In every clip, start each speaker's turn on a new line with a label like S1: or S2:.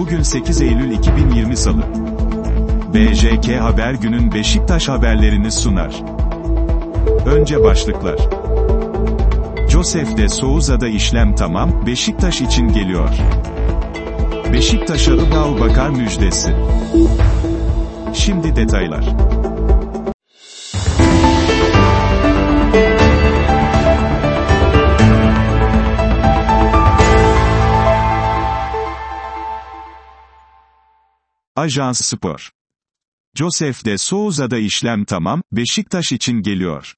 S1: Bugün 8 Eylül 2020 Salı. BJK Haber günün Beşiktaş haberlerini sunar. Önce başlıklar. Josef de Souza'da işlem tamam, Beşiktaş için geliyor. Beşiktaş'a Ibao Bakar müjdesi. Şimdi detaylar. Ajans Spor. Josef de Souza'da işlem tamam, Beşiktaş için geliyor.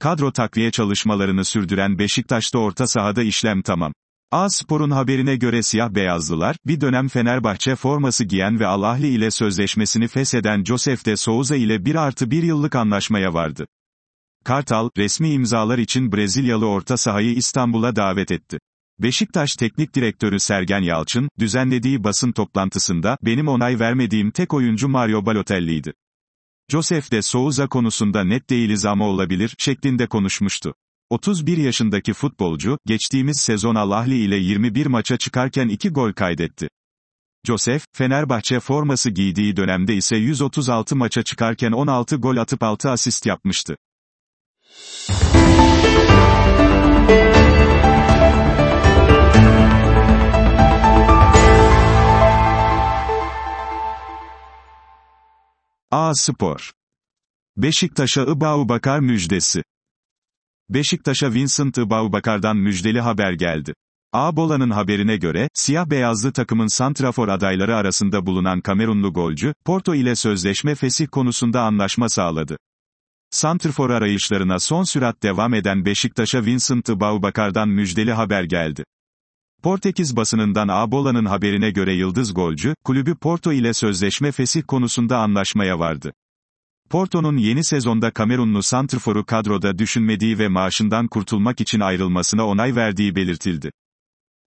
S1: Kadro takviye çalışmalarını sürdüren Beşiktaş'ta orta sahada işlem tamam. A-Spor'un haberine göre siyah beyazlılar, bir dönem Fenerbahçe forması giyen ve Al-Ahli ile sözleşmesini fesheden Josef de Souza ile 1 artı 1 yıllık anlaşmaya vardı. Kartal, resmi imzalar için Brezilyalı orta sahayı İstanbul'a davet etti. Beşiktaş Teknik Direktörü Sergen Yalçın, düzenlediği basın toplantısında, benim onay vermediğim tek oyuncu Mario Balotelli'ydi. Josef de Souza konusunda net değiliz ama olabilir, şeklinde konuşmuştu. 31 yaşındaki futbolcu, geçtiğimiz sezon Al-Ahli ile 21 maça çıkarken 2 gol kaydetti. Josef, Fenerbahçe forması giydiği dönemde ise 136 maça çıkarken 16 gol atıp 6 asist yapmıştı. A Spor. Beşiktaş'a Ibao Bakar müjdesi. Beşiktaş'a Vincent Ibao Bakar'dan müjdeli haber geldi. A Bola'nın haberine göre, siyah-beyazlı takımın santrafor adayları arasında bulunan Kamerunlu golcü, Porto ile sözleşme fesih konusunda anlaşma sağladı. Santrfor arayışlarına son sürat devam eden Beşiktaş'a Vincent Ibao Bakar'dan müjdeli haber geldi. Portekiz basınından Abola'nın haberine göre yıldız golcü, kulübü Porto ile sözleşme fesih konusunda anlaşmaya vardı. Porto'nun yeni sezonda Kamerunlu santrforu kadroda düşünmediği ve maaşından kurtulmak için ayrılmasına onay verdiği belirtildi.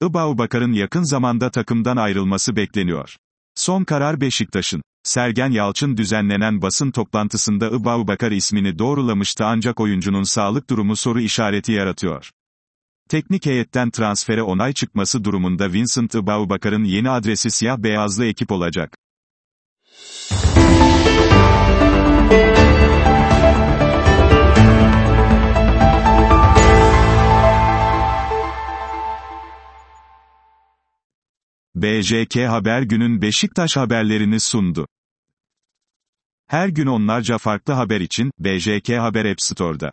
S1: Ibao Bakar'ın yakın zamanda takımdan ayrılması bekleniyor. Son karar Beşiktaş'ın. Sergen Yalçın düzenlenen basın toplantısında Ibao Bakar ismini doğrulamıştı ancak oyuncunun sağlık durumu soru işareti yaratıyor. Teknik heyetten transfere onay çıkması durumunda Vincent Ibao Bakar'ın yeni adresi siyah beyazlı ekip olacak. BJK Haber günün Beşiktaş haberlerini sundu. Her gün onlarca farklı haber için, BJK Haber App Store'da.